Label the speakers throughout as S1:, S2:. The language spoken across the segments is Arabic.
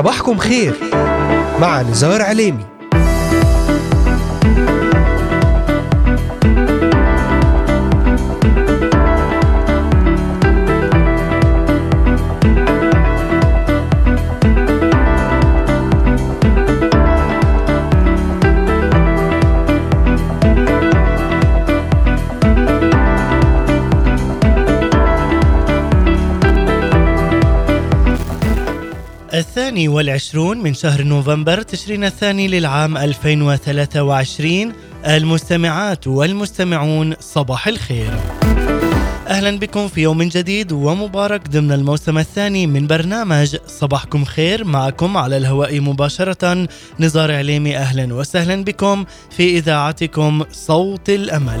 S1: صباحكم خير مع نزار عليمي.
S2: الثاني والعشرون من شهر نوفمبر تشرين الثاني للعام 2023 المستمعات والمستمعون صباح الخير. أهلا بكم في يوم جديد ومبارك ضمن الموسم الثاني من برنامج صباحكم خير. معكم على الهواء مباشرة نزار عليمي. أهلا وسهلا بكم في إذاعتكم صوت الأمل.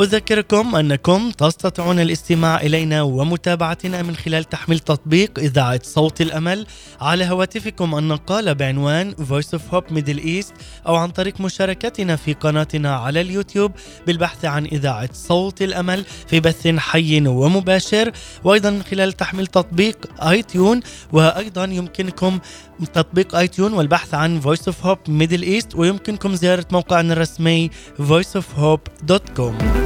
S2: أذكركم أنكم تستطيعون الاستماع إلينا ومتابعتنا من خلال تحميل تطبيق إذاعة صوت الأمل على هواتفكم النقالة بعنوان Voice of Hope Middle East أو عن طريق مشاركتنا في قناتنا على اليوتيوب بالبحث عن إذاعة صوت الأمل في بث حي ومباشر. وأيضا من خلال تحميل تطبيق آي تيون وأيضا يمكنكم تطبيق آي تيون والبحث عن Voice of Hope Middle East ويمكنكم زيارة موقعنا الرسمي voiceofhope.com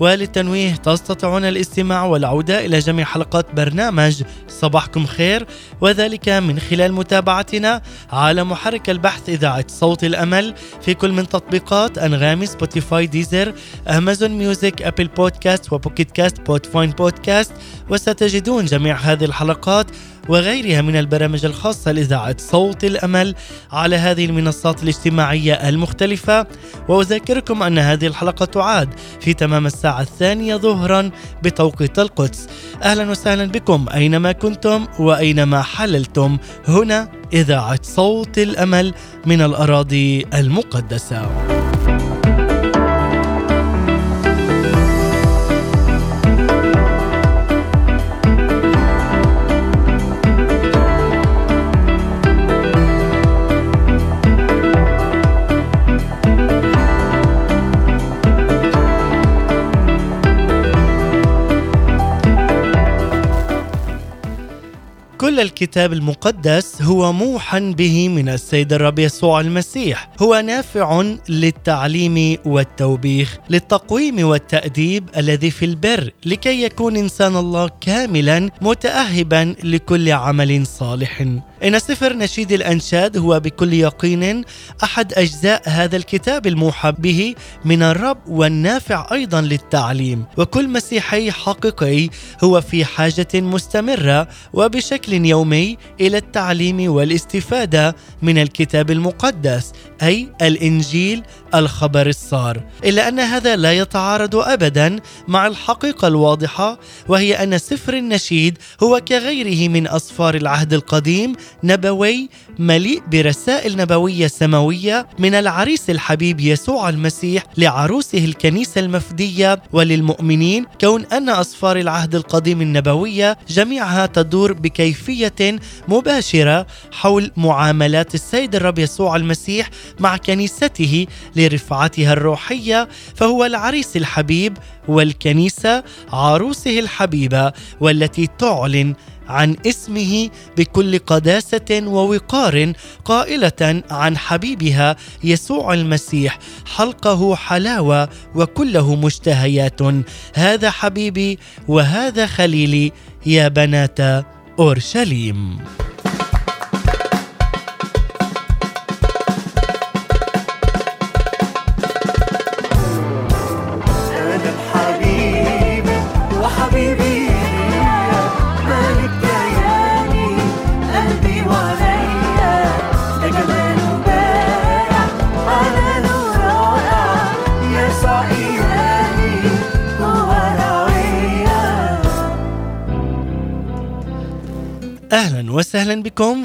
S2: وللتنويه تستطيعون الاستماع والعودة إلى جميع حلقات برنامج صباحكم خير وذلك من خلال متابعتنا على محرك البحث إذاعة صوت الأمل في كل من تطبيقات Anghami Spotify Deezer Amazon Music Apple Podcast و Pocket Cast Podbean Podcast. وستجدون جميع هذه الحلقات وغيرها من البرامج الخاصة لإذاعة صوت الأمل على هذه المنصات الاجتماعية المختلفة. وأذكركم أن هذه الحلقة تعاد في تمام الساعة الثانية ظهرا بتوقيت القدس. أهلا وسهلا بكم أينما كنتم وأينما حللتم هنا إذاعة صوت الأمل من الأراضي المقدسة. كل الكتاب المقدس هو موحى به من السيد الرب يسوع المسيح. هو نافع للتعليم والتوبيخ للتقويم والتأديب الذي في البر لكي يكون إنسان الله كاملا متأهبا لكل عمل صالح. إن سفر نشيد الأنشاد هو بكل يقين أحد أجزاء هذا الكتاب الموحى به من الرب والنافع أيضا للتعليم. وكل مسيحي حقيقي هو في حاجة مستمرة وبشكل يومي إلى التعليم والاستفادة من الكتاب المقدس أي الإنجيل الخبر الصار. إلا أن هذا لا يتعارض أبدا مع الحقيقة الواضحة وهي أن سفر النشيد هو كغيره من أسفار العهد القديم نبوي مليء برسائل نبوية سماوية من العريس الحبيب يسوع المسيح لعروسه الكنيسة المفدية وللمؤمنين كون أن اسفار العهد القديم النبوية جميعها تدور بكيفية مباشرة حول معاملات السيد الرب يسوع المسيح مع كنيسته لرفعتها الروحية فهو العريس الحبيب والكنيسة عروسه الحبيبة والتي تعلن عن اسمه بكل قداسة ووقار قائلة عن حبيبها يسوع المسيح حلقه حلاوة وكله مشتهيات. هذا حبيبي وهذا خليلي يا بنات أورشليم.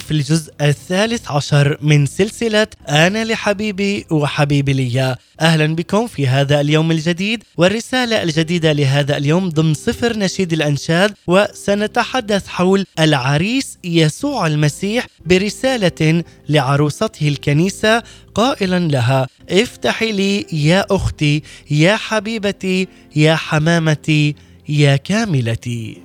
S2: في الجزء الثالث عشر من سلسلة أنا لحبيبي وحبيبي لي أهلا بكم في هذا اليوم الجديد والرسالة الجديدة لهذا اليوم ضمن صفر نشيد الأنشاد وسنتحدث حول العريس يسوع المسيح برسالة لعروسته الكنيسة قائلا لها افتحي لي يا أختي يا حبيبتي يا حمامتي يا كاملتي.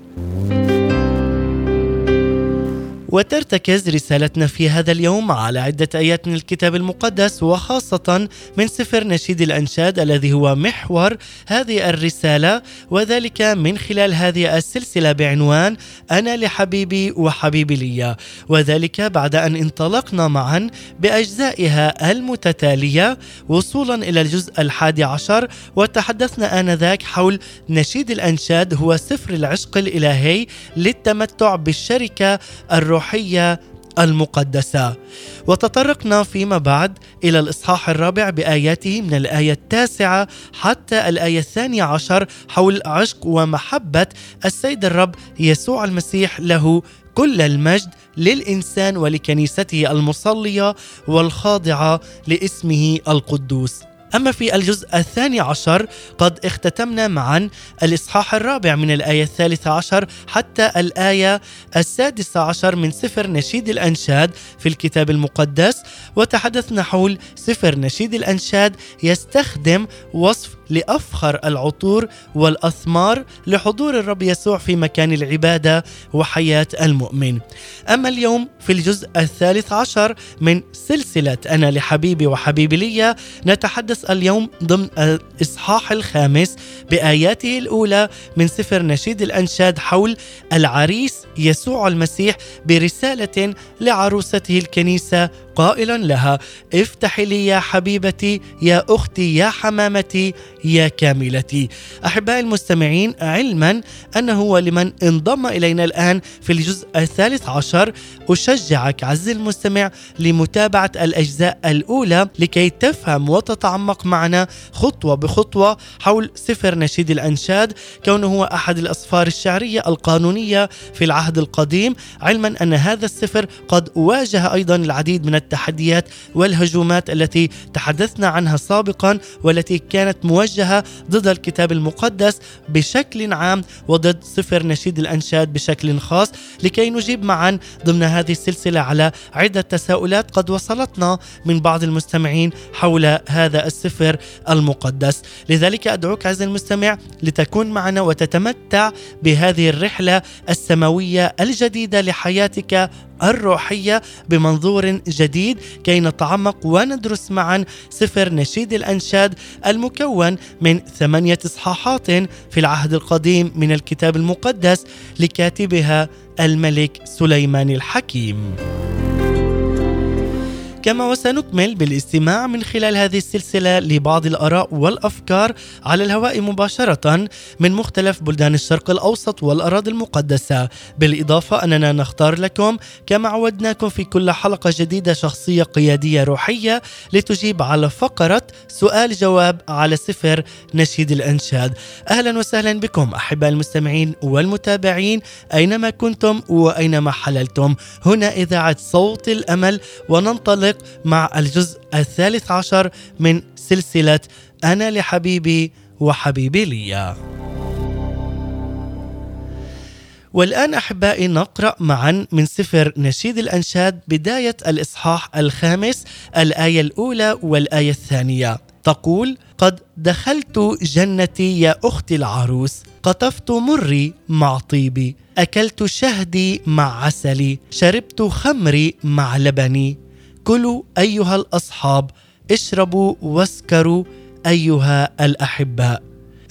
S2: وترتكز رسالتنا في هذا اليوم على عدة آيات من الكتاب المقدس وخاصة من سفر نشيد الأنشاد الذي هو محور هذه الرسالة وذلك من خلال هذه السلسلة بعنوان أنا لحبيبي وحبيبي لي وذلك بعد أن انطلقنا معا بأجزائها المتتالية وصولا إلى الجزء الحادي عشر وتحدثنا آنذاك حول نشيد الأنشاد هو سفر العشق الإلهي للتمتع بالشركة الروحية. الروحية المقدسة. وتطرقنا فيما بعد إلى الإصحاح الرابع بآياته من الآية التاسعة حتى الآية الثانية عشر حول عشق ومحبة السيد الرب يسوع المسيح له كل المجد للإنسان ولكنيسته المصلية والخاضعة لاسمه القدوس. أما في الجزء الثاني عشر قد اختتمنا معا الإصحاح الرابع من الآية الثالثة عشر حتى الآية السادسة عشر من سفر نشيد الأنشاد في الكتاب المقدس وتحدثنا حول سفر نشيد الأنشاد يستخدم وصف لأفخر العطور والأثمار لحضور الرب يسوع في مكان العبادة وحياة المؤمن. أما اليوم في الجزء الثالث عشر من سلسلة أنا لحبيبي وحبيبي لي نتحدث اليوم ضمن الإصحاح الخامس بآياته الأولى من سفر نشيد الأنشاد حول العريس يسوع المسيح برسالة لعروسته الكنيسة قائلا لها افتحي لي يا حبيبتي يا أختي يا حمامتي يا كاملتي. أحبائي المستمعين علما أنه ولمن انضم إلينا الآن في الجزء الثالث عشر. أشجعك عز المستمع لمتابعة الأجزاء الأولى لكي تفهم وتتعمق معنا خطوة بخطوة حول سفر نشيد الأنشاد كونه هو أحد الأصفار الشعرية القانونية في العهد القديم. علما أن هذا السفر قد واجه أيضا العديد من التحديات والهجومات التي تحدثنا عنها سابقا والتي كانت موجهة ضد الكتاب المقدس بشكل عام وضد سفر نشيد الأنشاد بشكل خاص. لكي نجيب معا ضمن هذه السلسلة على عدة تساؤلات قد وصلتنا من بعض المستمعين حول هذا السفر المقدس. لذلك أدعوك عز المستمع لتكون معنا وتتمتع بهذه الرحلة السماوية الجديدة لحياتك الروحية بمنظور جديد كي نتعمق وندرس معا سفر نشيد الأنشاد المكون من ثمانية إصحاحات في العهد القديم من الكتاب المقدس لكاتبها الملك سليمان الحكيم. كما وسنكمل بالاستماع من خلال هذه السلسلة لبعض الآراء والأفكار على الهواء مباشرة من مختلف بلدان الشرق الأوسط والأراضي المقدسة. بالإضافة أننا نختار لكم كما عودناكم في كل حلقة جديدة شخصية قيادية روحية لتجيب على فقرة سؤال جواب على سفر نشيد الأنشاد. أهلا وسهلا بكم أحباء المستمعين والمتابعين أينما كنتم وأينما حللتم. هنا إذاعة صوت الأمل وننطلق مع الجزء الثالث عشر من سلسلة أنا لحبيبي وحبيبي لي. والآن أحبائي نقرأ معا من سفر نشيد الأنشاد بداية الإصحاح الخامس الآية الأولى والآية الثانية تقول قد دخلت جنتي يا أختي العروس قطفت مري مع طيبي أكلت شهدي مع عسلي شربت خمري مع لبني كلوا أيها الأصحاب اشربوا واسكروا أيها الأحباء.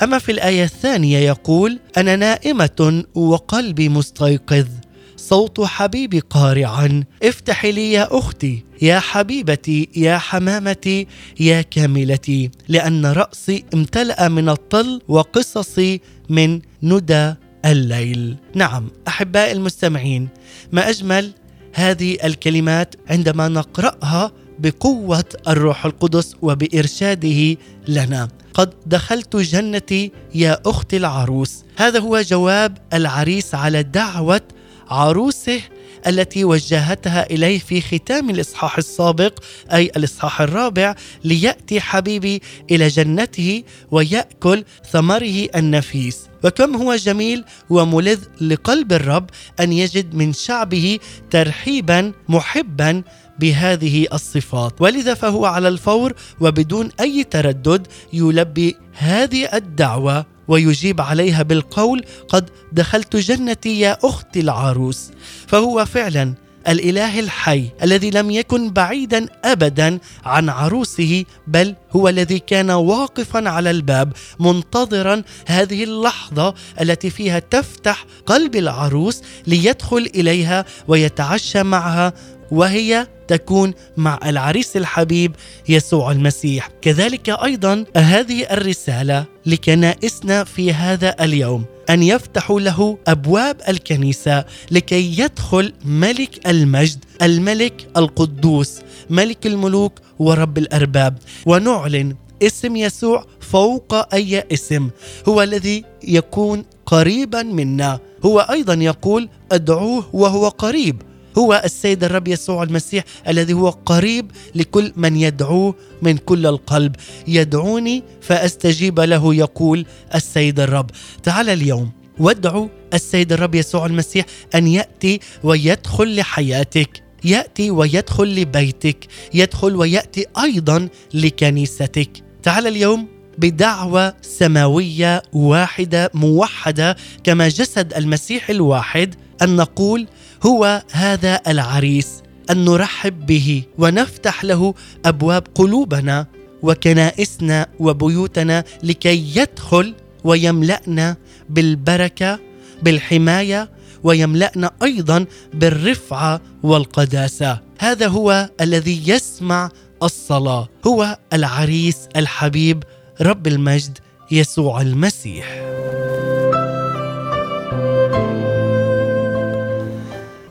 S2: أما في الآية الثانية يقول أنا نائمة وقلبي مستيقظ صوت حبيبي قارعا. افتحي لي يا أختي يا حبيبتي يا حمامتي يا كاملتي لأن رأسي امتلأ من الطل وقصصي من ندى الليل. نعم أحبائي المستمعين ما أجمل هذه الكلمات عندما نقرأها بقوة الروح القدس وبإرشاده لنا. قد دخلت جنتي يا أختي العروس. هذا هو جواب العريس على دعوة عروسه التي وجهتها إليه في ختام الإصحاح السابق أي الإصحاح الرابع ليأتي حبيبي إلى جنته ويأكل ثمره النفيس. وكم هو جميل وملذ لقلب الرب أن يجد من شعبه ترحيبا محبا بهذه الصفات. ولذا فهو على الفور وبدون أي تردد يلبي هذه الدعوة. ويجيب عليها بالقول قد دخلت جنتي يا أختي العروس. فهو فعلا الإله الحي الذي لم يكن بعيدا ابدا عن عروسه بل هو الذي كان واقفا على الباب منتظرا هذه اللحظة التي فيها تفتح قلب العروس ليدخل إليها ويتعشى معها وهي تكون مع العريس الحبيب يسوع المسيح. كذلك أيضا هذه الرسالة لكنائسنا في هذا اليوم أن يفتحوا له أبواب الكنيسة لكي يدخل ملك المجد الملك القدوس ملك الملوك ورب الأرباب. ونعلن اسم يسوع فوق أي اسم هو الذي يكون قريبا منا. هو أيضا يقول ادعوه وهو قريب. هو السيد الرب يسوع المسيح الذي هو قريب لكل من يدعوه من كل القلب. يدعوني فأستجيب له يقول السيد الرب. تعال اليوم وادعوا السيد الرب يسوع المسيح أن يأتي ويدخل لحياتك. يأتي ويدخل لبيتك. يدخل ويأتي أيضا لكنيستك. تعال اليوم بدعوة سماوية واحدة موحدة كما جسد المسيح الواحد أن نقول هو هذا العريس أن نرحب به ونفتح له أبواب قلوبنا وكنائسنا وبيوتنا لكي يدخل ويملأنا بالبركة بالحماية ويملأنا أيضا بالرفعة والقداسة. هذا هو الذي يسمع الصلاة. هو العريس الحبيب رب المجد يسوع المسيح.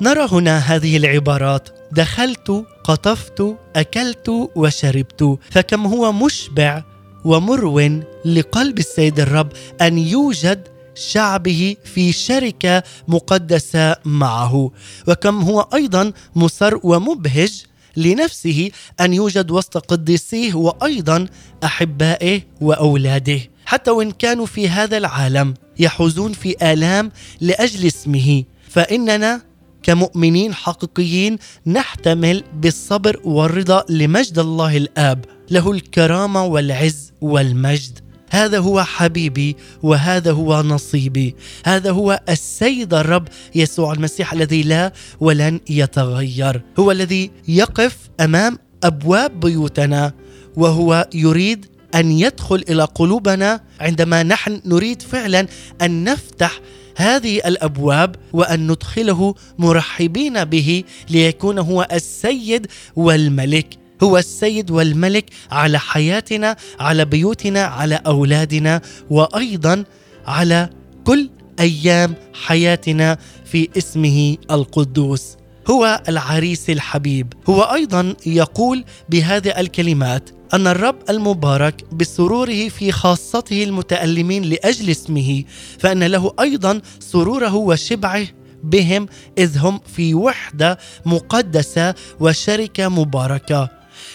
S2: نرى هنا هذه العبارات. دخلت قطفت أكلت وشربت. فكم هو مشبع ومرو لقلب السيد الرب أن يوجد شعبه في شركة مقدسة معه. وكم هو أيضا مسر ومبهج لنفسه أن يوجد وسط قديسيه وأيضا أحبائه وأولاده. حتى وإن كانوا في هذا العالم يحوزون في آلام لأجل اسمه. فإننا كمؤمنين حقيقيين نحتمل بالصبر والرضا لمجد الله الآب له الكرامة والعز والمجد. هذا هو حبيبي وهذا هو نصيبي. هذا هو السيد الرب يسوع المسيح الذي لا ولن يتغير. هو الذي يقف أمام أبواب بيوتنا وهو يريد أن يدخل إلى قلوبنا عندما نحن نريد فعلا أن نفتح هذه الأبواب وأن ندخله مرحبين به ليكون هو السيد والملك. هو السيد والملك على حياتنا على بيوتنا على أولادنا وأيضا على كل أيام حياتنا في اسمه القدوس. هو العريس الحبيب. هو أيضا يقول بهذه الكلمات أن الرب المبارك بسروره في خاصته المتألمين لأجل اسمه فإن له أيضا سروره وشبعه بهم إذ هم في وحدة مقدسة وشركة مباركة.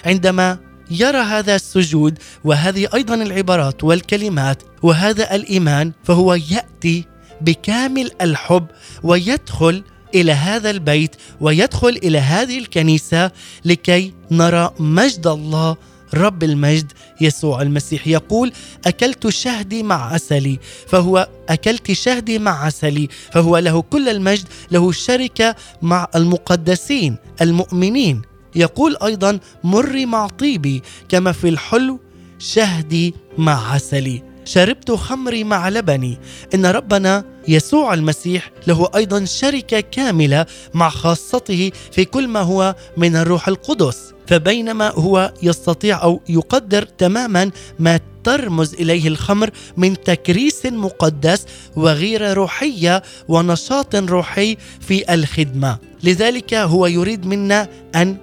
S2: عندما يرى هذا السجود وهذه أيضا العبارات والكلمات وهذا الإيمان فهو يأتي بكامل الحب ويدخل إلى هذا البيت ويدخل إلى هذه الكنيسة لكي نرى مجد الله رب المجد يسوع المسيح. يقول أكلت شهدي مع عسلي فهو أكلت شهدي مع عسلي فهو له كل المجد له شركة مع المقدسين المؤمنين. يقول أيضا مري مع طيبي كما في الحلو شهدي مع عسلي شربت خمري مع لبني. إن ربنا يسوع المسيح له أيضا شركة كاملة مع خاصته في كل ما هو من الروح القدس. فبينما هو يستطيع أو يقدر تماما ما ترمز إليه الخمر من تكريس مقدس وغيرة روحية ونشاط روحي في الخدمة. لذلك هو يريد منا أن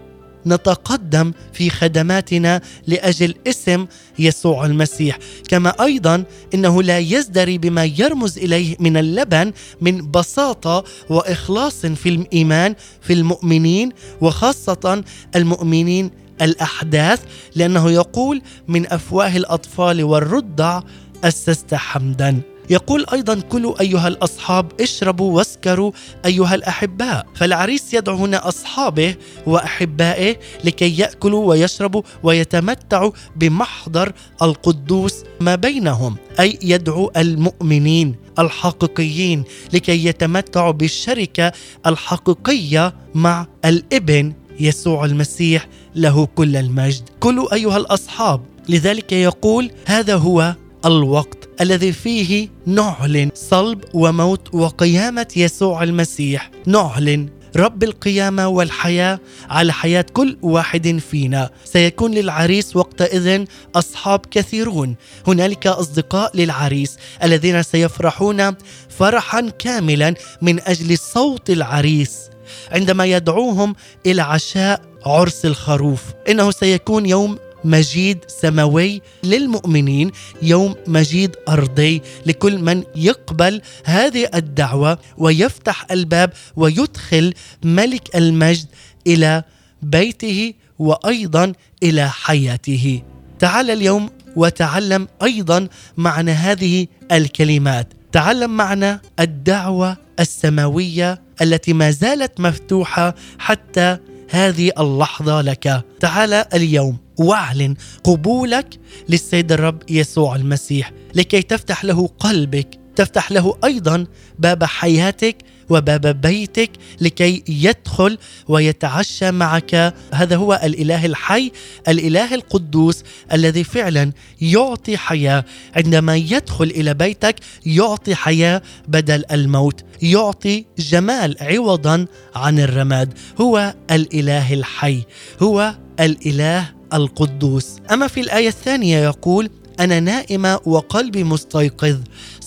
S2: نتقدم في خدماتنا لأجل اسم يسوع المسيح. كما أيضا إنه لا يزدري بما يرمز إليه من اللبن من بساطة وإخلاص في الإيمان في المؤمنين وخاصة المؤمنين الأحداث لأنه يقول من أفواه الأطفال والرضع أسست حمدا. يقول أيضا كلوا أيها الأصحاب اشربوا واسكروا أيها الأحباء. فالعريس يدعو هنا أصحابه وأحبائه لكي يأكلوا ويشربوا ويتمتعوا بمحضر القدوس ما بينهم أي يدعو المؤمنين الحقيقيين لكي يتمتعوا بالشركة الحقيقية مع الإبن يسوع المسيح له كل المجد. كلوا أيها الأصحاب. لذلك يقول هذا هو الوقت الذي فيه نعلن صلب وموت وقيامة يسوع المسيح. نعلن رب القيامة والحياة على حياة كل واحد فينا. سيكون للعريس وقتئذ أصحاب كثيرون. هنالك أصدقاء للعريس الذين سيفرحون فرحا كاملا من أجل صوت العريس. عندما يدعوهم إلى عشاء عرس الخروف إنه سيكون يوم مجيد سماوي للمؤمنين يوم مجيد أرضي لكل من يقبل هذه الدعوة ويفتح الباب ويدخل ملك المجد إلى بيته وأيضا إلى حياته. تعال اليوم وتعلم أيضا معنى هذه الكلمات. تعلم معنى الدعوة السماوية التي ما زالت مفتوحة حتى هذه اللحظة لك. تعال اليوم واعلن قبولك للسيد الرب يسوع المسيح لكي تفتح له قلبك. تفتح له أيضا باب حياتك وباب بيتك لكي يدخل ويتعشى معك. هذا هو الإله الحي الإله القدوس الذي فعلا يعطي حياة. عندما يدخل إلى بيتك يعطي حياة بدل الموت يعطي جمال عوضا عن الرماد. هو الإله الحي هو الإله القدوس. أما في الآية الثانية يقول أنا نائمة وقلبي مستيقظ.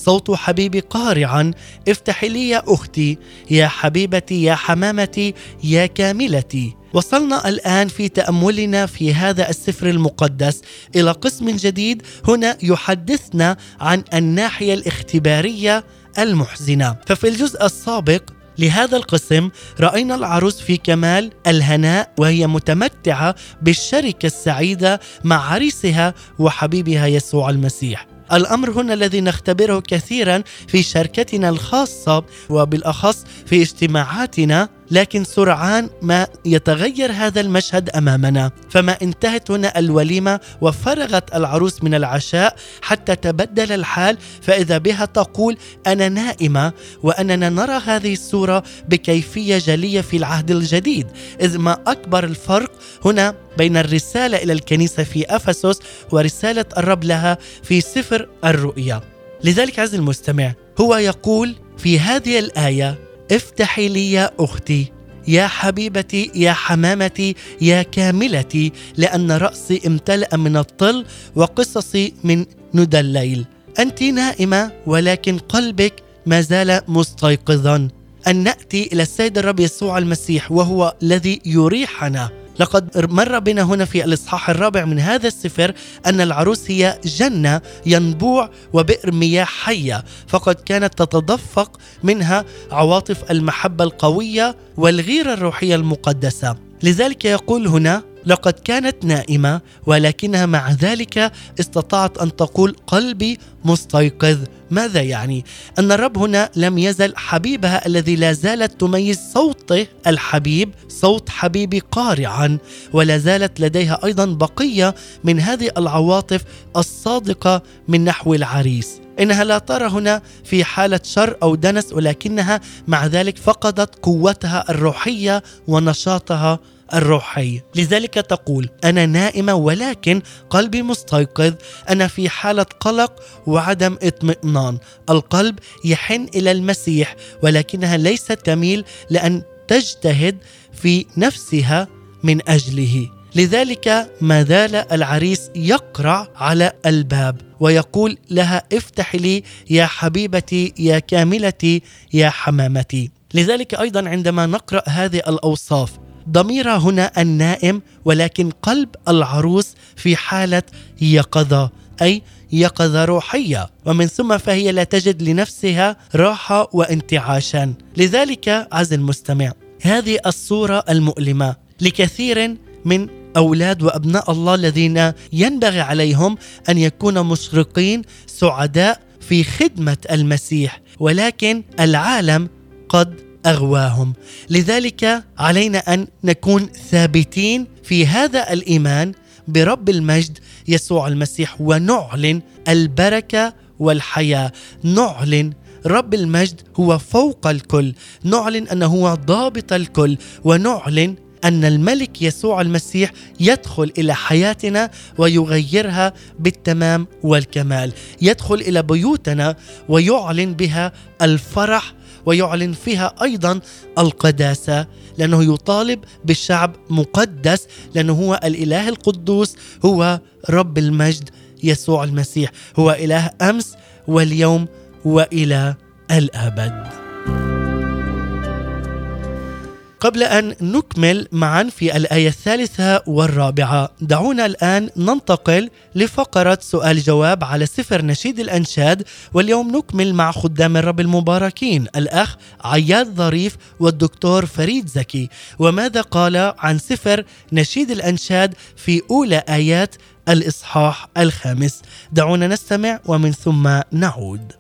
S2: صوت حبيبي قارعا. افتحي لي يا أختي. يا حبيبتي يا حمامتي يا كاملتي. وصلنا الآن في تأملنا في هذا السفر المقدس إلى قسم جديد. هنا يحدثنا عن الناحية الاختبارية المحزنة. ففي الجزء السابق لهذا القسم رأينا العروس في كمال الهناء وهي متمتعة بالشركة السعيدة مع عريسها وحبيبها يسوع المسيح. الأمر هنا الذي نختبره كثيرا في شركتنا الخاصة وبالأخص في اجتماعاتنا لكن سرعان ما يتغير هذا المشهد أمامنا. فما انتهت هنا الوليمة وفرغت العروس من العشاء حتى تبدل الحال فإذا بها تقول أنا نائمة وأننا نرى هذه الصورة بكيفية جلية في العهد الجديد. إذ ما أكبر الفرق هنا بين الرسالة إلى الكنيسة في أفسس ورسالة الرب لها في سفر الرؤيا. لذلك عز المستمع هو يقول في هذه الآية افتحي لي يا أختي يا حبيبتي يا حمامتي يا كاملتي لأن رأسي امتلأ من الطل وقصصي من ندى الليل. انت نائمة ولكن قلبك ما زال مستيقظا. أن نأتي إلى السيد الرب يسوع المسيح وهو الذي يريحنا. لقد مر بنا هنا في الإصحاح الرابع من هذا السفر أن العروس هي جنة ينبوع وبئر مياه حية فقد كانت تتدفق منها عواطف المحبة القوية والغيرة الروحية المقدسة. لذلك يقول هنا لقد كانت نائمة ولكنها مع ذلك استطاعت أن تقول قلبي مستيقظ. ماذا يعني؟ أن الرب هنا لم يزل حبيبها الذي لا زالت تميز صوته الحبيب صوت حبيبي قارعا ولا زالت لديها أيضا بقية من هذه العواطف الصادقة من نحو العريس. إنها لا ترى هنا في حالة شر أو دنس ولكنها مع ذلك فقدت قوتها الروحية ونشاطها الروحي. لذلك تقول أنا نائمة ولكن قلبي مستيقظ. أنا في حالة قلق وعدم اطمئنان. القلب يحن إلى المسيح ولكنها ليست تميل لأن تجتهد في نفسها من أجله. لذلك ما زال العريس يقرع على الباب ويقول لها افتح لي يا حبيبتي يا كاملتي يا حمامتي. لذلك أيضا عندما نقرأ هذه الأوصاف ضميرها هنا النائم ولكن قلب العروس في حالة يقظة أي يقظة روحية. ومن ثم فهي لا تجد لنفسها راحة وانتعاشا. لذلك عز المستمع هذه الصورة المؤلمة لكثير من أولاد وأبناء الله الذين ينبغي عليهم أن يكونوا مشرقين سعداء في خدمة المسيح. ولكن العالم قد أغواهم. لذلك علينا أن نكون ثابتين في هذا الإيمان برب المجد يسوع المسيح ونعلن البركة والحياة. نعلن رب المجد هو فوق الكل. نعلن أنه هو ضابط الكل. ونعلن أن الملك يسوع المسيح يدخل إلى حياتنا ويغيرها بالتمام والكمال. يدخل إلى بيوتنا ويعلن بها الفرح ويعلن فيها أيضا القداسة لأنه يطالب بالشعب مقدس لأنه هو الإله القدوس هو رب المجد يسوع المسيح هو إله أمس واليوم وإلى الأبد. قبل أن نكمل معا في الآية الثالثة والرابعة. دعونا الآن ننتقل لفقرة سؤال جواب على سفر نشيد الأنشاد واليوم نكمل مع خدام الرب المباركين الأخ عياد ظريف والدكتور فريد زكي. وماذا قال عن سفر نشيد الأنشاد في أولى آيات الإصحاح الخامس؟ دعونا نستمع ومن ثم نعود.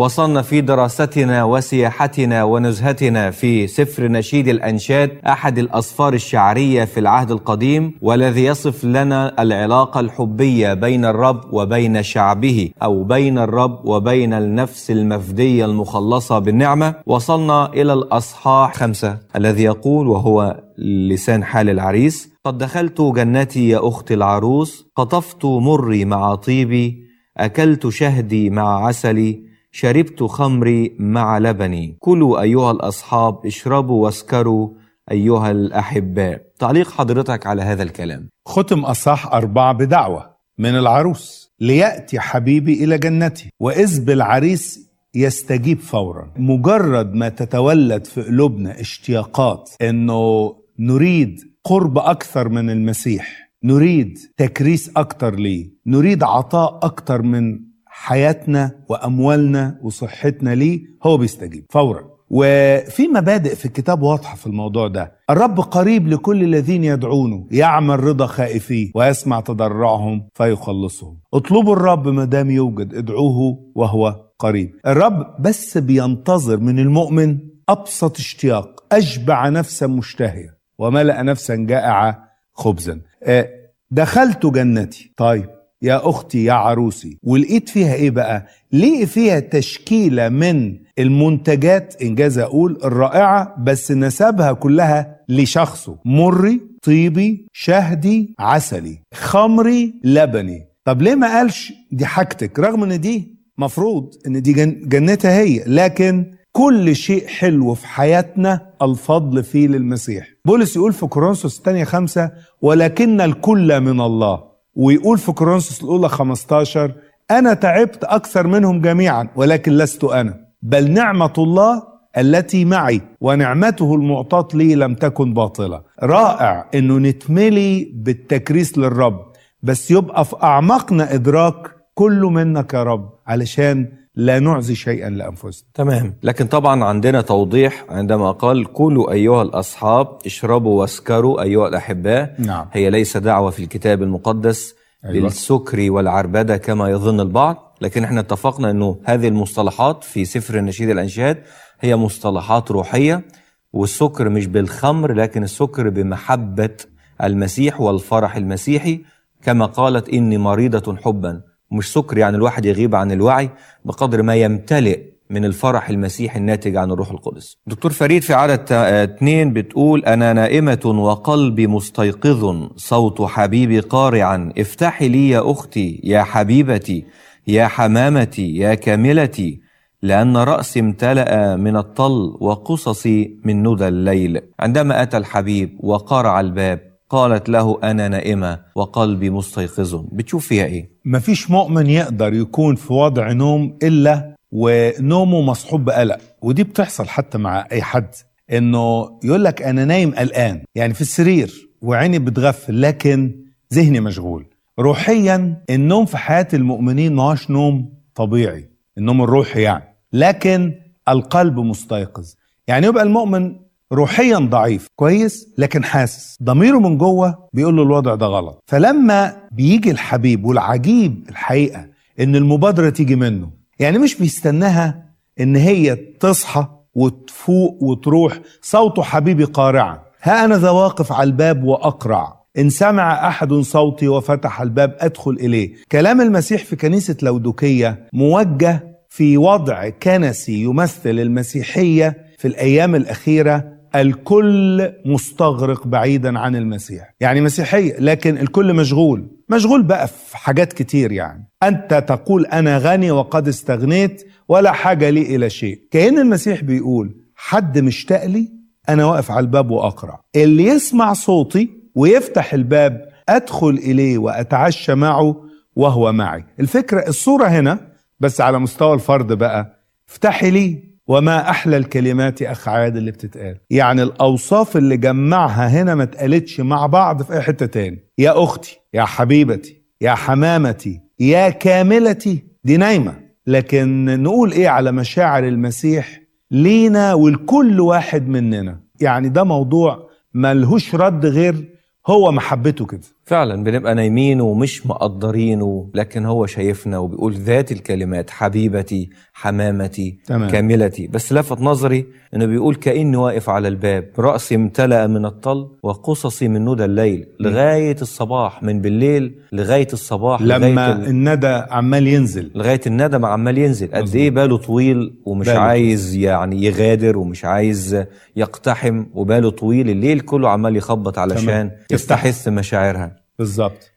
S3: وصلنا في دراستنا وسياحتنا ونزهتنا في سفر نشيد الأنشاد أحد الأسفار الشعرية في العهد القديم والذي يصف لنا العلاقة الحبية بين الرب وبين شعبه أو بين الرب وبين النفس المفدية المخلصة بالنعمة. وصلنا إلى الأصحاح خمسة الذي يقول وهو لسان حال العريس قد دخلت جنتي يا أختي العروس قطفت مري مع طيبي أكلت شهدي مع عسلي شربت خمري مع لبني. كلوا أيها الأصحاب اشربوا واسكروا أيها الأحباء تعليق حضرتك على هذا الكلام.
S4: ختم أصح أربعة بدعوة. من العروس ليأتي حبيبي إلى جنتي وإذ بالعريس يستجيب فورا. مجرد ما تتولد في قلوبنا اشتياقات إنه نريد قرب أكثر من المسيح نريد تكريس أكتر ليه نريد عطاء أكتر من حياتنا وأموالنا وصحتنا ليه هو بيستجيب. فورا. وفي مبادئ في الكتاب واضحة في الموضوع ده. الرب قريب لكل الذين يدعونه يعمل رضا خائفيه ويسمع تضرعهم فيخلصهم. اطلبوا الرب ما دام يوجد ادعوه وهو قريب. الرب بس بينتظر من المؤمن أبسط اشتياق أشبع نفسا مشتهية وملأ نفسا جائعة خبزا. آه، دخلت جنتي. طيب. يا أختي يا عروسي. ولقيت فيها إيه بقى؟ لقي فيها تشكيلة من المنتجات انجاز أقول الرائعة بس نسبها كلها لشخصه. مري طيبي شهدي عسلي. خمري لبني. طب ليه ما قالش دي حاجتك؟ رغم إن دي مفروض إن دي جن جنتها هي. لكن كل شيء حلو في حياتنا الفضل فيه للمسيح. بولس يقول في كورنثوس الثانية خمسة ولكن الكل من الله. ويقول في كورنثوس الأولى 15 أنا تعبت أكثر منهم جميعا ولكن لست أنا بل نعمة الله التي معي ونعمته المعطاة لي لم تكن باطلة. رائع أنه نتملي بالتكريس للرب بس يبقى في أعماقنا إدراك كله منك يا رب علشان لا نعزي شيئا لأنفسنا.
S3: تمام. لكن طبعا عندنا توضيح عندما قال كلوا أيها الأصحاب اشربوا واسكروا أيها الأحباء.
S4: نعم.
S3: هي ليس دعوة في الكتاب المقدس
S4: أيوة.
S3: للسكر والعربدة كما يظن البعض لكن إحنا اتفقنا أنه هذه المصطلحات في سفر النشيد الأنشاد هي مصطلحات روحية والسكر مش بالخمر لكن السكر بمحبة المسيح والفرح المسيحي. كما قالت إني مريضة حبا. مش سكر يعني الواحد يغيب عن الوعي بقدر ما يمتلئ من الفرح المسيحي الناتج عن الروح القدس. دكتور فريد في عدد تا- اتنين بتقول أنا نائمة وقلبي مستيقظ صوت حبيبي قارعا. افتحي لي يا أختي يا حبيبتي يا حمامتي يا كاملتي لأن رأسي امتلأ من الطل وقصصي من ندى الليل. عندما أتى الحبيب وقرع الباب قالت له أنا نائمة وقلبي مستيقظ. بتشوف فيها إيه؟
S4: مفيش مؤمن يقدر يكون في وضع نوم إلا ونومه مصحوب بقلق. ودي بتحصل حتى مع أي حد إنه يقول لك أنا نايم قلقان يعني في السرير وعيني بتغفل لكن ذهني مشغول. روحيا النوم في حياة المؤمنين ما هوش نوم طبيعي النوم الروحي يعني لكن القلب مستيقظ. يعني يبقى المؤمن روحيا ضعيف. كويس؟ لكن حاسس. ضميره من جوه بيقول له الوضع ده غلط. فلما بيجي الحبيب والعجيب الحقيقة إن المبادرة تيجي منه يعني مش بيستناها إن هي تصحى وتفوق وتروح صوت حبيبي قارعا. ها أنا ذا واقف على الباب وأقرع. إن سمع أحد صوتي وفتح الباب أدخل إليه. كلام المسيح في كنيسة لودوكية موجه في وضع كنسي يمثل المسيحية في الأيام الأخيرة الكل مستغرق بعيدا عن المسيح. يعني مسيحية لكن الكل مشغول. مشغول بقى في حاجات كتير يعني. أنت تقول أنا غني وقد استغنيت ولا حاجة لي إلى شيء. كأن المسيح بيقول حد مشتاق لي أنا واقف على الباب وأقرأ. اللي يسمع صوتي ويفتح الباب أدخل إليه وأتعشى معه وهو معي. الفكرة الصورة هنا بس على مستوى الفرد بقى افتحي لي وما أحلى الكلمات يا أخ عاد اللي بتتقال. يعني الأوصاف اللي جمعها هنا ما اتقالتش مع بعض في أي حتة تاني. يا أختي يا حبيبتي يا حمامتي يا كاملتي دي نايمة. لكن نقول إيه على مشاعر المسيح لينا ولكل واحد مننا؟ يعني ده موضوع ملهوش رد غير هو محبته كده.
S3: فعلا بنبقى نايمين ومش مقدرينه لكن هو شايفنا وبيقول ذات الكلمات حبيبتي حمامتي
S4: تمام.
S3: كاملتي. بس لفت نظري إنه بيقول كأني واقف على الباب رأسي امتلأ من الطل وقصصي من ندى الليل لغاية الصباح من بالليل لغاية الصباح
S4: لما
S3: لغايه ال...
S4: الندى عمال ينزل.
S3: لغاية الندم عمال ينزل. قد. إيه باله طويل ومش
S4: باله
S3: عايز يعني يغادر ومش عايز يقتحم وباله طويل الليل كله عمال يخبط علشان
S4: تمام.
S3: يستحث مشاعرها.
S4: بالظبط.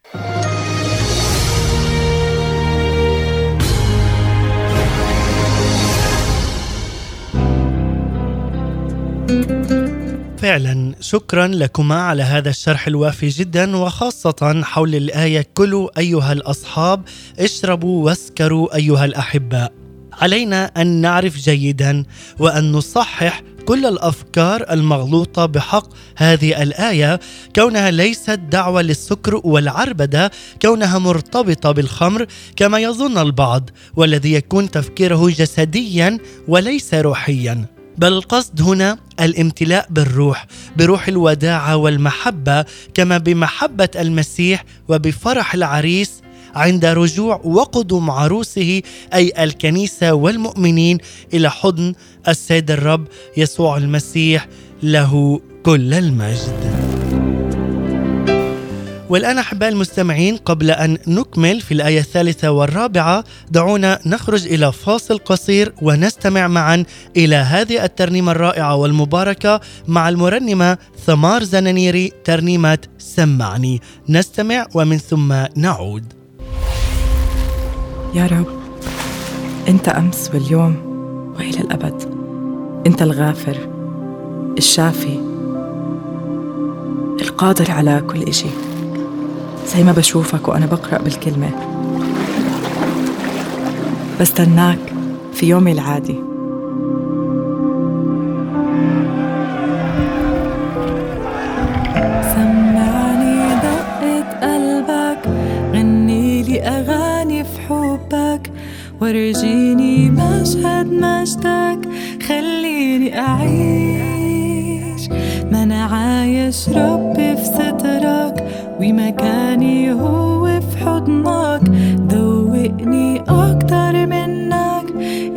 S2: فعلا شكرا لكما على هذا الشرح الوافي جدا وخاصة حول الآية كلوا أيها الأصحاب اشربوا واسكروا أيها الأحباء. علينا أن نعرف جيدا وأن نصحح كل الأفكار المغلوطة بحق هذه الآية كونها ليست دعوة للسكر والعربدة كونها مرتبطة بالخمر كما يظن البعض والذي يكون تفكيره جسديا وليس روحيا. بل القصد هنا الامتلاء بالروح بروح الوداعة والمحبة كما بمحبة المسيح وبفرح العريس عند رجوع وقدوم عروسه أي الكنيسة والمؤمنين إلى حضن السيد الرب يسوع المسيح له كل المجد. والآن أحباء المستمعين قبل أن نكمل في الآية الثالثة والرابعة دعونا نخرج إلى فاصل قصير ونستمع معا إلى هذه الترنيمة الرائعة والمباركة مع المرنمة ثمار زنانيري ترنيمة سمعني. نستمع ومن ثم نعود.
S5: يا رب أنت أمس واليوم وإلى الأبد. أنت الغافر الشافي القادر على كل إشي. زي ما بشوفك وأنا بقرأ بالكلمة. بستناك في يومي العادي.
S6: سمعني دقة قلبك غني لي أغاني في حبك ورجيني مشهد مجدك خليني أعيش. ما أنا عايش ربي في سترك ومكاني هو في حضنك دوقني أكتر منك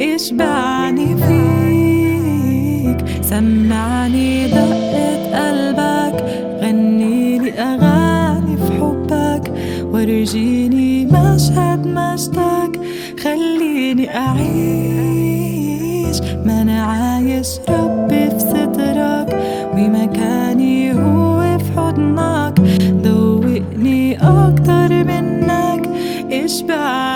S6: اشبعني فيك. سمعني دقة قلبك غني لي أغاني في حبك ورجيني مشهد مجدك خليني أعيش. ما أنا عايش ربي اشبعني فيك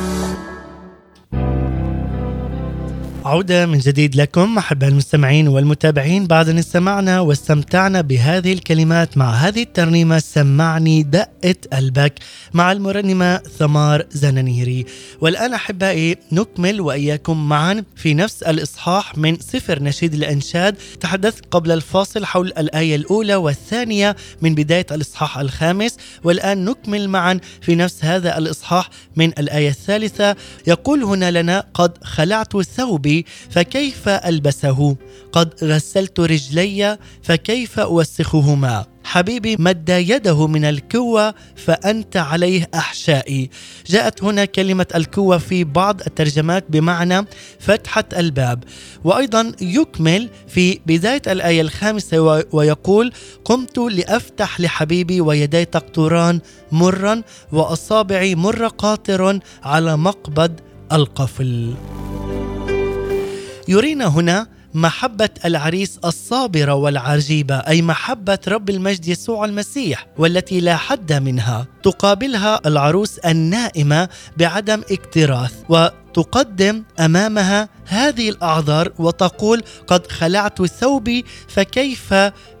S2: عودة من جديد لكم أحباء المستمعين والمتابعين. بعد أن استمعنا واستمتعنا بهذه الكلمات مع هذه الترنيمة. سمعني دقة قلبك مع المرنمة ثمار زنانيري. والآن أحبائي نكمل وإياكم معا في نفس الإصحاح من سفر نشيد الأنشاد. تحدثت قبل الفاصل حول الآية الأولى والثانية من بداية الإصحاح الخامس. والآن نكمل معا في نفس هذا الإصحاح من الآية الثالثة. يقول هنا لنا قد خلعت ثوبي فكيف ألبسه؟ قد غسلت رجلي فكيف أوسخهما؟ حبيبي مد يده من الكوة فأنت عليه أحشائي. جاءت هنا كلمة الكوة في بعض الترجمات بمعنى فتحة الباب. وأيضا يكمل في بداية الآية الخامسة ويقول قمت لأفتح لحبيبي ويدي تقطران مرا وأصابعي مر قاطر على مقبض القفل. يرينا هنا محبة العريس الصابرة والعجيبة أي محبة رب المجد يسوع المسيح والتي لا حد منها تقابلها العروس النائمة بعدم اكتراث. وتقدم أمامها هذه الأعذار وتقول قد خلعت ثوبي فكيف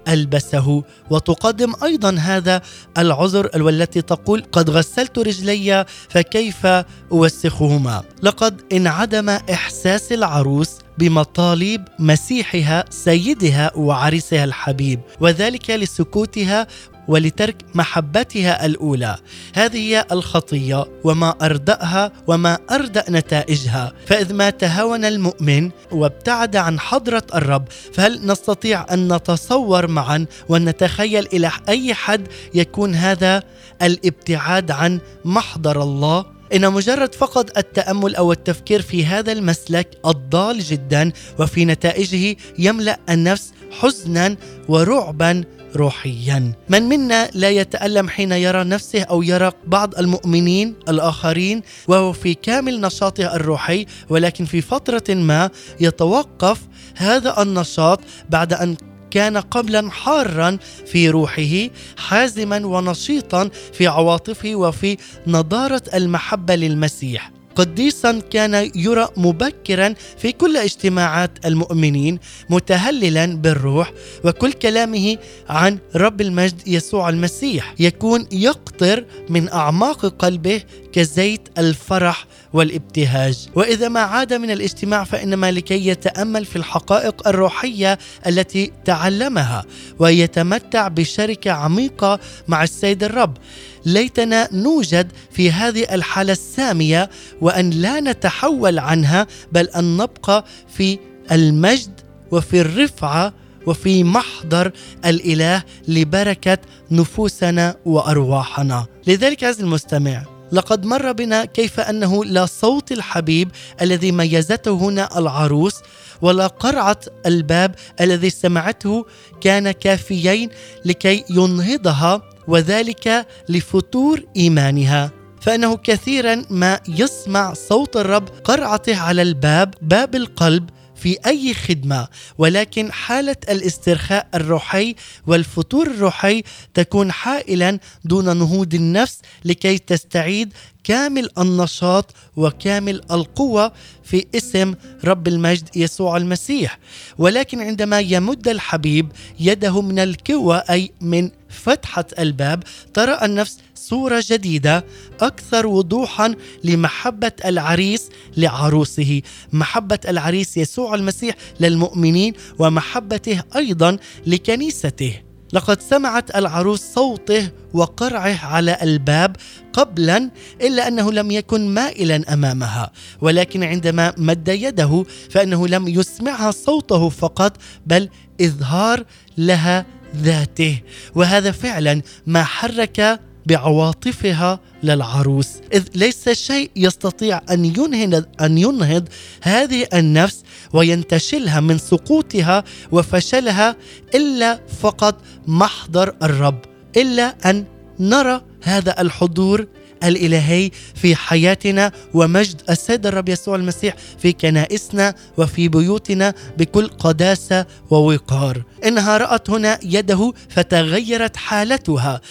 S2: ألبسه؟ وتقدم أيضا هذا العذر والتي تقول قد غسلت رجلي فكيف أوسخهما؟ لقد انعدم إحساس العروس بمطالب مسيحها سيدها وعريسها الحبيب وذلك لسكوتها ولترك محبتها الأولى. هذه هي الخطية وما أردأها وما اردا نتائجها. فإذ ما تهاون المؤمن وابتعد عن حضرة الرب فهل نستطيع أن نتصور معا ونتخيل إلى أي حد يكون هذا الابتعاد عن محضر الله؟ إن مجرد فقط التأمل أو التفكير في هذا المسلك الضال جدا وفي نتائجه يملأ النفس حزنا ورعبا روحيا. من منا لا يتألم حين يرى نفسه أو يرى بعض المؤمنين الآخرين وهو في كامل نشاطه الروحي ولكن في فترة ما يتوقف هذا النشاط بعد أن كان قبلا حارا في روحه حازما ونشيطا في عواطفه وفي نضارة المحبة للمسيح. قديسا كان يرى مبكرا في كل اجتماعات المؤمنين متهللا بالروح وكل كلامه عن رب المجد يسوع المسيح. يكون يقطر من أعماق قلبه كزيت الفرح والابتهاج. وإذا ما عاد من الاجتماع فانما لكي يتأمل في الحقائق الروحية التي تعلمها ويتمتع بشركة عميقة مع السيد الرب. ليتنا نوجد في هذه الحالة السامية وأن لا نتحول عنها بل أن نبقى في المجد وفي الرفعة وفي محضر الإله لبركة نفوسنا وأرواحنا. لذلك عز المستمع لقد مر بنا كيف أنه لا صوت الحبيب الذي ميزته هنا العروس ولا قرعة الباب الذي سمعته كان كافيين لكي ينهضها وذلك لفتور إيمانها فإنه كثيرا ما يسمع صوت الرب قرعته على الباب باب القلب في أي خدمة. ولكن حالة الاسترخاء الروحي والفتور الروحي تكون حائلا دون نهوض النفس لكي تستعيد كامل النشاط وكامل القوة في اسم رب المجد يسوع المسيح. ولكن عندما يمد الحبيب يده من الكوى أي من فتحة الباب ترى النفس صورة جديدة أكثر وضوحا لمحبة العريس لعروسه. محبة العريس يسوع المسيح للمؤمنين ومحبته أيضا لكنيسته. لقد سمعت العروس صوته وقرعه على الباب قبلا إلا أنه لم يكن مائلا أمامها. ولكن عندما مد يده فإنه لم يسمعها صوته فقط بل إظهار لها ذاته. وهذا فعلا ما حرك بعواطفها للعروس. إذ ليس شيء يستطيع أن ينهض أن ينهض هذه النفس وينتشلها من سقوطها وفشلها إلا فقط محضر الرب إلا أن نرى هذا الحضور الإلهي في حياتنا ومجد السيد الرب يسوع المسيح في كنائسنا وفي بيوتنا بكل قداسة ووقار. إنها رأت هنا يده فتغيرت حالتها.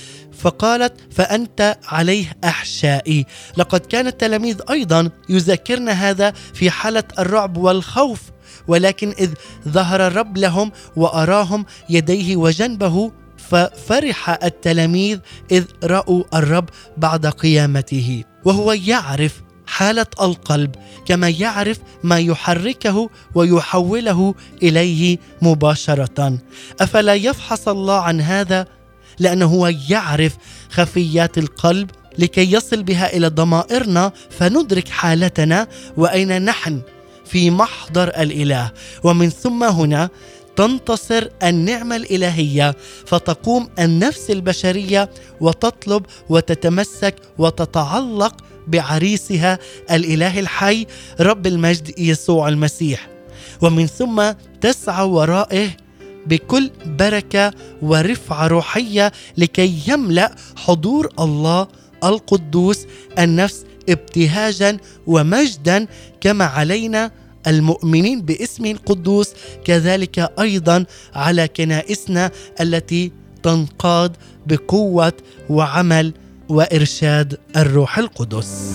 S2: فقالت فأنت عليه أحشائي. لقد كان التلاميذ أيضا يذكرن هذا في حالة الرعب والخوف ولكن إذ ظهر الرب لهم وأراهم يديه وجنبه ففرح التلاميذ إذ رأوا الرب بعد قيامته. وهو يعرف حالة القلب كما يعرف ما يحركه ويحوله إليه مباشرة. أفلا يفحص الله عن هذا؟ لأنه هو يعرف خفيات القلب لكي يصل بها إلى ضمائرنا فندرك حالتنا وأين نحن في محضر الإله. ومن ثم هنا تنتصر النعمة الإلهية فتقوم النفس البشرية وتطلب وتتمسك وتتعلق بعريسها الإله الحي رب المجد يسوع المسيح. ومن ثم تسعى ورائه بكل بركة ورفعة روحية لكي يملأ حضور الله القدوس النفس ابتهاجا ومجدا كما علينا المؤمنين باسمه القدوس كذلك أيضا على كنائسنا التي تنقاد بقوة وعمل وإرشاد الروح القدس.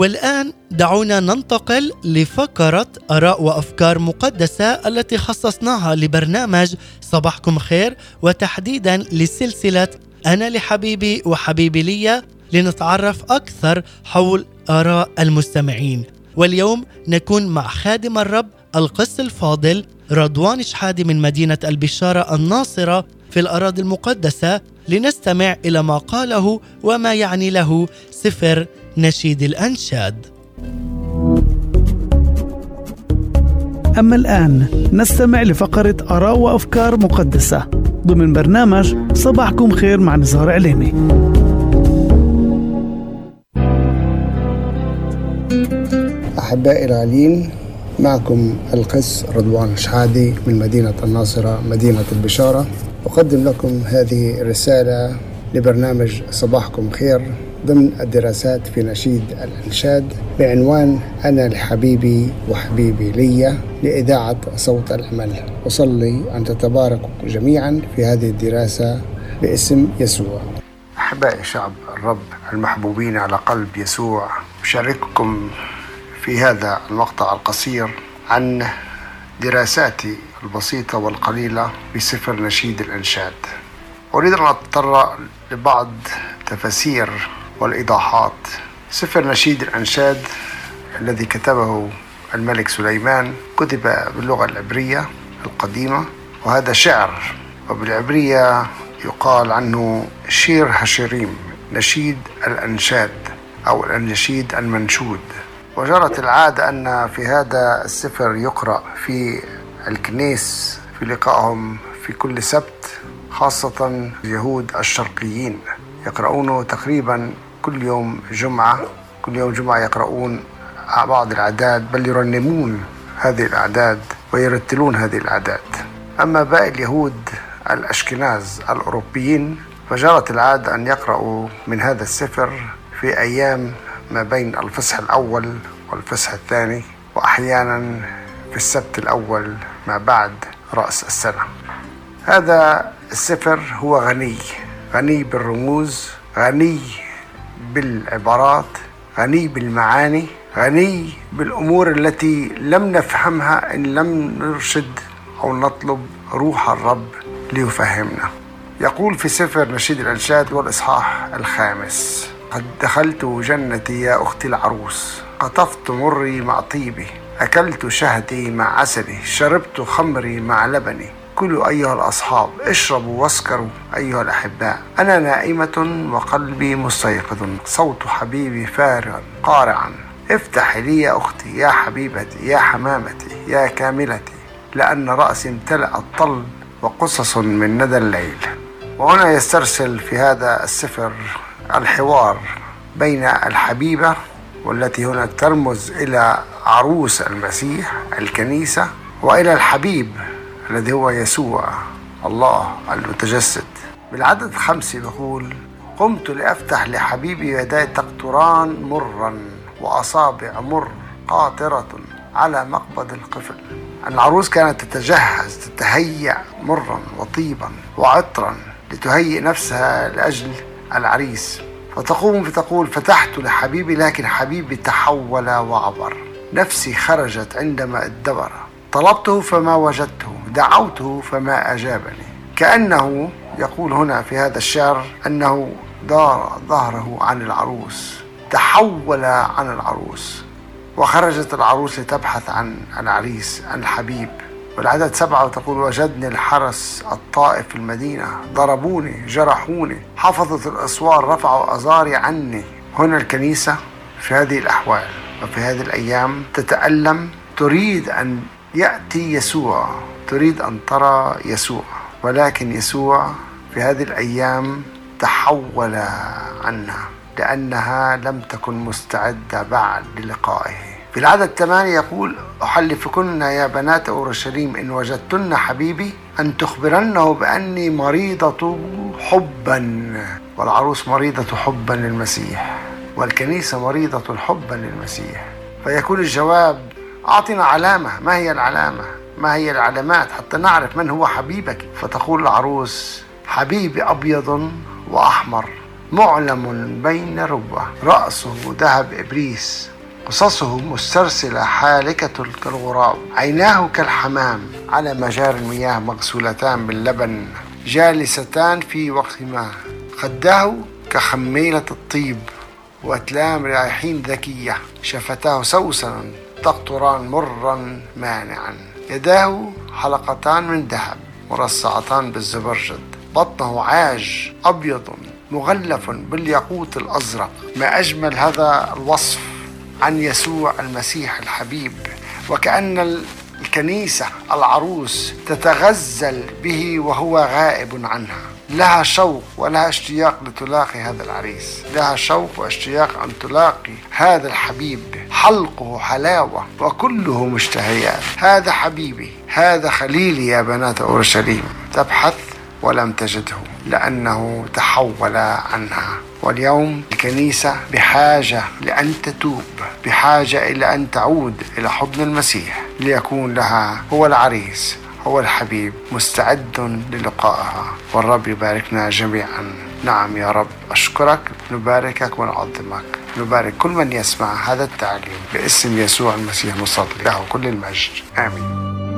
S2: والآن دعونا ننتقل لفقرة آراء وأفكار مقدسة التي خصصناها لبرنامج صباحكم خير وتحديدا لسلسلة أنا لحبيبي وحبيبي لي لنتعرف أكثر حول آراء المستمعين. واليوم نكون مع خادم الرب القس الفاضل رضوان شحادي من مدينة البشارة الناصرة في الأراضي المقدسة لنستمع إلى ما قاله وما يعني له سفر نشيد الأنشاد.
S7: أما الآن نستمع لفقرة آراء وأفكار مقدسة ضمن برنامج صباحكم خير مع نزار عليمي.
S8: أحبائي الغاليين معكم القس رضوان شحادي من مدينة الناصرة مدينة البشارة. أقدم لكم هذه الرسالة لبرنامج صباحكم خير. ضمن الدراسات في نشيد الإنشاد بعنوان أنا لحبيبي وحبيبي لي لإذاعة صوت الأمل. أصلي أن تتباركوا جميعا في هذه الدراسة باسم يسوع. أحبائي شعب الرب المحبوبين على قلب يسوع أشارككم في هذا المقطع القصير عن دراساتي البسيطة والقليلة بسفر نشيد الإنشاد. أريد أن أتطرق لبعض تفاسير والإيضاحات. سفر نشيد الأنشاد الذي كتبه الملك سليمان كتب باللغة العبرية القديمة وهذا شعر. وبالعبرية يقال عنه شير هشريم نشيد الأنشاد أو النشيد المنشود. وجرت العادة أن في هذا السفر يقرأ في الكنيس في لقائهم في كل سبت خاصة اليهود الشرقيين. يقرؤونه تقريبا كل يوم جمعة كل يوم جمعة يقرؤون بعض الأعداد بل يرنمون هذه الأعداد ويرتلون هذه الأعداد. أما باقي اليهود الأشكناز الأوروبيين فجرت العادة أن يقرأوا من هذا السفر في أيام ما بين الفصح الأول والفصح الثاني وأحيانا في السبت الأول ما بعد رأس السنة. هذا السفر هو غني غني بالرموز غني بالعبارات غني بالمعاني غني بالأمور التي لم نفهمها إن لم نرشد أو نطلب روح الرب ليفهمنا. يقول في سفر نشيد الانشاد والإصحاح الخامس قد دخلت جنتي يا أختي العروس قطفت مري مع طيبي أكلت شهدي مع عسلي شربت خمري مع لبني كلوا أيها الأصحاب اشربوا واسكروا أيها الأحباء. أنا نائمة وقلبي مستيقظ صوت حبيبي فارغا قارعا. افتحي لي يا أختي يا حبيبتي يا حمامتي يا كاملتي لأن رأسي امتلأ الطل وقصص من ندى الليل. وهنا يسترسل في هذا السفر الحوار بين الحبيبة والتي هنا ترمز إلى عروس المسيح الكنيسة وإلى الحبيب الذي هو يسوع الله المتجسد. بالعدد الخمسة يقول قمت لأفتح لحبيبي يداي تقطران مرا وأصابع مر قاطرة على مقبض القفل. العروس كانت تتجهز تتهيأ مرا وطيبا وعطرا لتهيئ نفسها لأجل العريس. فتقوم فتقول فتحت لحبيبي لكن حبيبي تحول وعبر. نفسي خرجت عندما ادبر. طلبته فما وجدته دعوته فما أجابني. كأنه يقول هنا في هذا الشعر أنه دار ظهره عن العروس تحول عن العروس وخرجت العروس لتبحث عن العريس عن الحبيب والعدد سبعة وتقول وجدني الحرس الطائف في المدينة ضربوني جرحوني حفظت الأسوار رفعوا أزاري عني. هنا الكنيسة في هذه الأحوال وفي هذه الأيام تتألم تريد أن يأتي يسوع. تريد أن ترى يسوع. ولكن يسوع في هذه الأيام تحول عنها لأنها لم تكن مستعدة بعد للقائه. في العدد ثمانية يقول أحلفكن يا بنات أورشليم إن وجدتن حبيبي أن تخبرنه بأني مريضة حبا. والعروس مريضة حبا للمسيح والكنيسة مريضة حبا للمسيح. فيكون الجواب أعطنا علامة. ما هي العلامة؟ ما هي العلامات؟ حتى نعرف من هو حبيبك. فتقول العروس حبيبي أبيض وأحمر معلم بين ربة رأسه ذهب إبريس قصصه مسترسلة حالكة كالغراب عيناه كالحمام على مجاري المياه مغسولتان باللبن جالستان في وقت ما خداه كخميلة الطيب وأتلام رياحين ذكية شفتاه سوسنا تقطران مرا مانعا. يداه حلقتان من ذهب مرصعتان بالزبرجد. بطنه عاج أبيض مغلف بالياقوت الأزرق. ما أجمل هذا الوصف عن يسوع المسيح الحبيب. وكأن الكنيسة العروس تتغزل به وهو غائب عنها. لها شوق ولها اشتياق لتلاقي هذا العريس. لها شوق واشتياق أن تلاقي هذا الحبيب. حلقه حلاوة وكله مشتهيات. هذا حبيبي هذا خليلي يا بنات أورشليم. تبحث ولم تجده لأنه تحول عنها. واليوم الكنيسة بحاجة لأن تتوب بحاجة إلى أن تعود إلى حضن المسيح ليكون لها هو العريس. هو الحبيب مستعد للقائها والرب يباركنا جميعا. نعم يا رب أشكرك نباركك ونعظمك. نبارك كل من يسمع هذا التعليم باسم يسوع المسيح نصلي له كل المجد. آمين.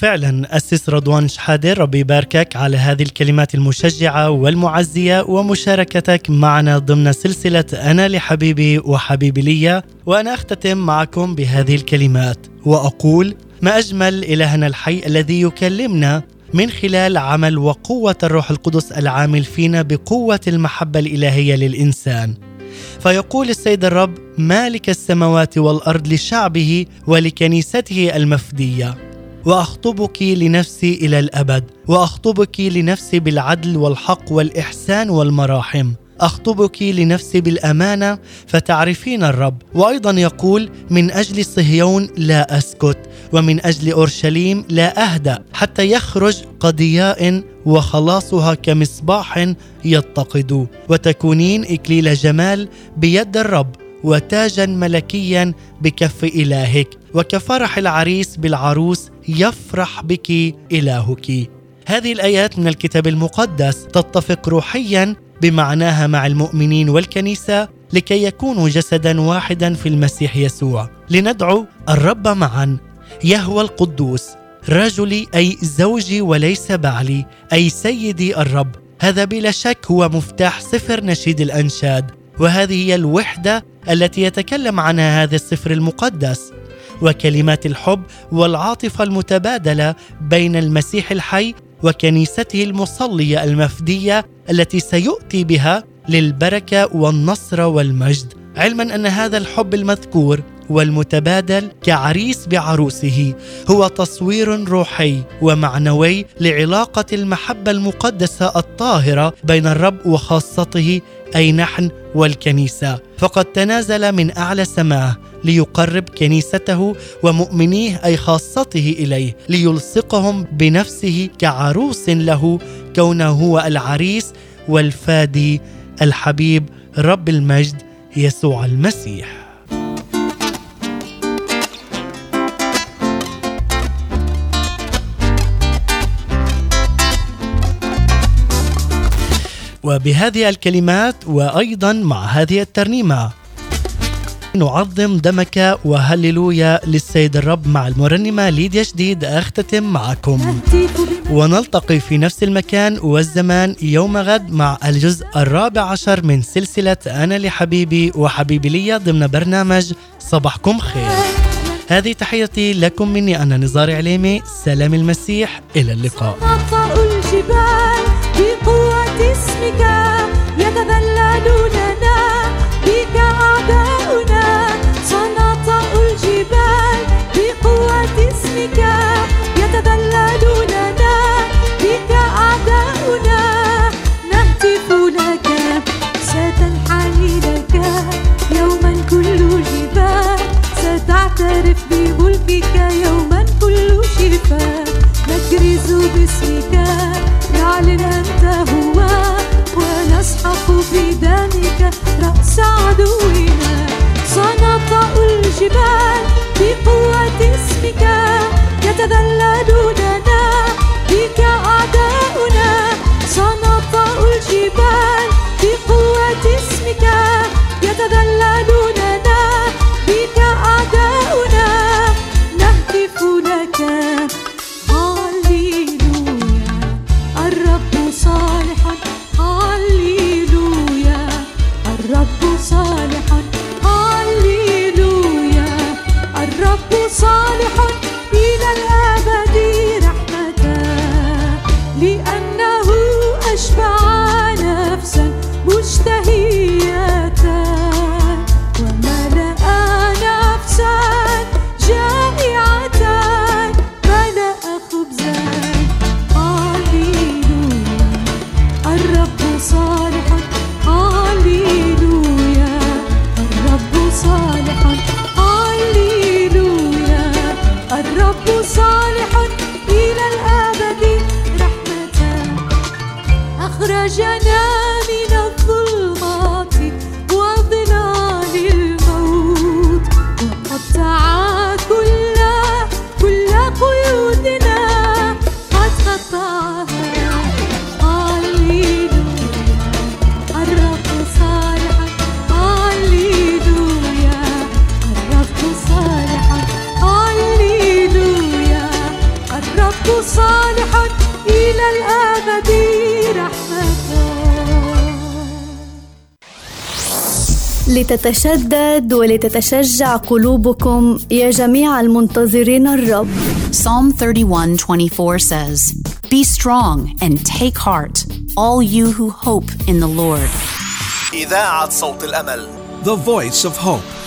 S2: فعلا أسس رضوان شحادر ربي يباركك على هذه الكلمات المشجعة والمعزية ومشاركتك معنا ضمن سلسلة أنا لحبيبي وحبيبي لي وأنا أختتم معكم بهذه الكلمات وأقول ما أجمل إلهنا الحي الذي يكلمنا من خلال عمل وقوة الروح القدس العامل فينا بقوة المحبة الإلهية للإنسان. فيقول السيد الرب مالك السماوات والأرض لشعبه ولكنيسته المفدية. وأخطبك لنفسي إلى الأبد. وأخطبك لنفسي بالعدل والحق والإحسان والمراحم. أخطبك لنفسي بالأمانة فتعرفين الرب. وأيضا يقول من أجل صهيون لا أسكت ومن أجل أورشليم لا أهدأ حتى يخرج قضياء وخلاصها كمصباح يتقد وتكونين إكليل جمال بيد الرب. وتاجا ملكيا بكف إلهك وكفرح العريس بالعروس يفرح بك إلهك. هذه الآيات من الكتاب المقدس تتفق روحيا بمعناها مع المؤمنين والكنيسة لكي يكونوا جسدا واحدا في المسيح يسوع. لندعو الرب معا يهوى القدوس رجلي أي زوجي وليس بعلي أي سيدي الرب. هذا بلا شك هو مفتاح سفر نشيد الأنشاد. وهذه هي الوحدة التي يتكلم عنها هذا السفر المقدس وكلمات الحب والعاطفة المتبادلة بين المسيح الحي وكنيسته المصلية المفدية التي سيؤتي بها للبركة والنصر والمجد. علما أن هذا الحب المذكور والمتبادل كعريس بعروسه هو تصوير روحي ومعنوي لعلاقة المحبة المقدسة الطاهرة بين الرب وخاصته أي نحن والكنيسة. فقد تنازل من أعلى سماه ليقرب كنيسته ومؤمنيه أي خاصته إليه ليلصقهم بنفسه كعروس له كونه هو العريس والفادي الحبيب رب المجد يسوع المسيح. وبهذه الكلمات وأيضا مع هذه الترنيمة. نعظم دمك وهللويا للسيد الرب مع المرنمة ليديا شديد أختتم معكم. ونلتقي في نفس المكان والزمان يوم غد مع الجزء الرابع عشر من سلسلة أنا لحبيبي وحبيبي لي ضمن برنامج صباحكم خير. هذه تحيتي لكم مني أنا نزار عليمي سلام المسيح إلى اللقاء.
S9: الجبال بقوة اسمك يتذللون لنا بك أعداؤنا سنطأ الجبال بقوة اسمك يتذللون لنا بك أعداؤنا نهتف لك ستنحني لك يوما كل جبال ستعترف بملكك يوما كل شفاء. نكرز باسمك نعلن أنت بدمك رأس عدونا. سنطأ الجبال بقوة اسمك. يتذللون لنا بك أعداؤنا. سنطأ
S10: لتتشدد ولتتشجع قلوبكم يا جميع المنتظرين الرب
S11: Psalm 31:24 says, "Be strong and take heart, all you who hope in the Lord."
S12: إذاعة صوت الأمل The Voice of Hope